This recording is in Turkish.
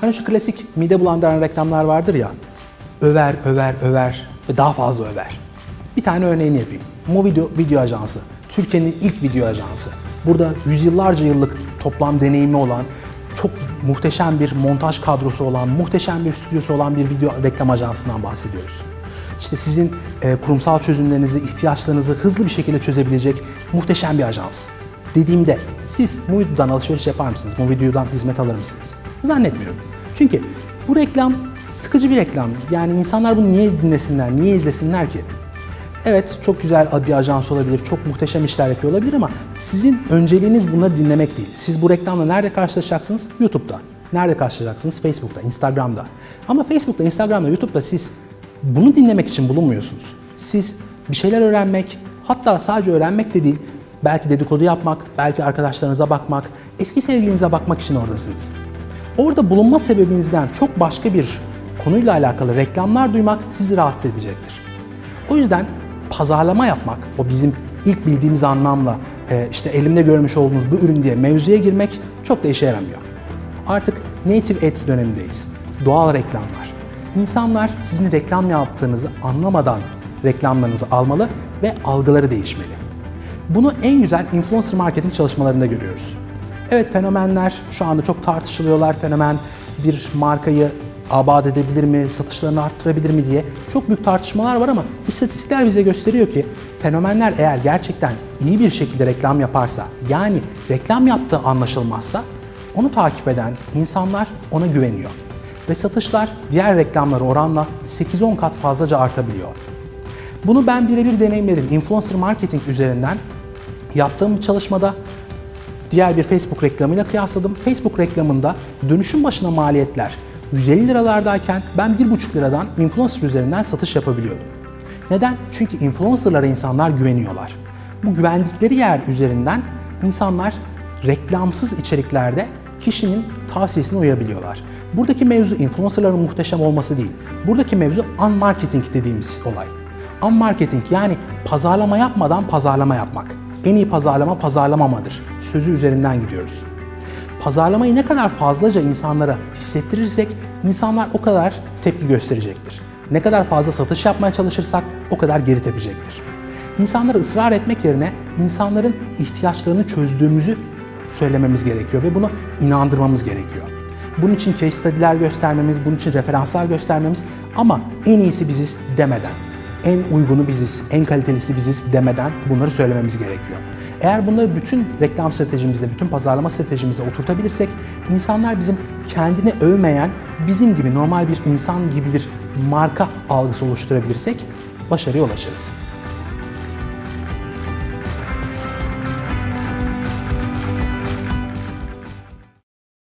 Hani şu klasik mide bulandıran reklamlar vardır ya. Över, över, över ve daha fazla över. Bir tane örneğini yapayım. Movideo Video Ajansı. Türkiye'nin ilk video ajansı. Burada yüzyıllarca yıllık toplam deneyimi olan, çok muhteşem bir montaj kadrosu olan, muhteşem bir stüdyosu olan bir video reklam ajansından bahsediyoruz. İşte sizin e, kurumsal çözümlerinizi, ihtiyaçlarınızı hızlı bir şekilde çözebilecek muhteşem bir ajans. Dediğimde siz Movido'dan alışveriş yapar mısınız? Movido'dan hizmet alır mısınız? Zannetmiyorum. Çünkü bu reklam sıkıcı bir reklam. Yani insanlar bunu niye dinlesinler, niye izlesinler ki? Evet çok güzel bir ajans olabilir, çok muhteşem işler yapıyor olabilir ama sizin önceliğiniz bunları dinlemek değil. Siz bu reklamla nerede karşılaşacaksınız? YouTube'da. Nerede karşılaşacaksınız? Facebook'ta, Instagram'da. Ama Facebook'ta, Instagram'da, YouTube'da siz bunu dinlemek için bulunmuyorsunuz. Siz bir şeyler öğrenmek, hatta sadece öğrenmek de değil, belki dedikodu yapmak, belki arkadaşlarınıza bakmak, eski sevgilinize bakmak için oradasınız. Orada bulunma sebebinizden çok başka bir konuyla alakalı reklamlar duymak sizi rahatsız edecektir. O yüzden pazarlama yapmak, o bizim ilk bildiğimiz anlamla e, işte elimde görmüş olduğunuz bu ürün diye mevzuya girmek çok da işe yaramıyor. Artık native ads dönemindeyiz. Doğal reklamlar. İnsanlar sizin reklam yaptığınızı anlamadan reklamlarınızı almalı ve algıları değişmeli. Bunu en güzel influencer marketing çalışmalarında görüyoruz. Evet fenomenler şu anda çok tartışılıyorlar. Fenomen bir markayı abat edebilir mi, satışlarını arttırabilir mi diye çok büyük tartışmalar var ama istatistikler bize gösteriyor ki fenomenler eğer gerçekten iyi bir şekilde reklam yaparsa, yani reklam yaptığı anlaşılmazsa onu takip eden insanlar ona güveniyor. Ve satışlar diğer reklamlara oranla 8-10 kat fazlaca artabiliyor. Bunu ben birebir deneyimledim. Influencer marketing üzerinden yaptığım bir çalışmada diğer bir Facebook reklamıyla kıyasladım. Facebook reklamında dönüşüm başına maliyetler 150 liralardayken ben 1,5 liradan influencer üzerinden satış yapabiliyordum. Neden? Çünkü influencerlara insanlar güveniyorlar. Bu güvendikleri yer üzerinden insanlar reklamsız içeriklerde kişinin tavsiyesine uyabiliyorlar. Buradaki mevzu influencerların muhteşem olması değil. Buradaki mevzu unmarketing dediğimiz olay. Unmarketing yani pazarlama yapmadan pazarlama yapmak. En iyi pazarlama pazarlamamadır. Sözü üzerinden gidiyoruz. Pazarlamayı ne kadar fazlaca insanlara hissettirirsek insanlar o kadar tepki gösterecektir. Ne kadar fazla satış yapmaya çalışırsak o kadar geri tepecektir. İnsanlara ısrar etmek yerine insanların ihtiyaçlarını çözdüğümüzü söylememiz gerekiyor ve bunu inandırmamız gerekiyor. Bunun için case study'ler göstermemiz, bunun için referanslar göstermemiz ama en iyisi biziz demeden, en uygunu biziz, en kalitelisi biziz demeden bunları söylememiz gerekiyor. Eğer bunları bütün reklam stratejimizde, bütün pazarlama stratejimizde oturtabilirsek, insanlar bizim kendini övmeyen, bizim gibi normal bir insan gibi bir marka algısı oluşturabilirsek başarıya ulaşırız.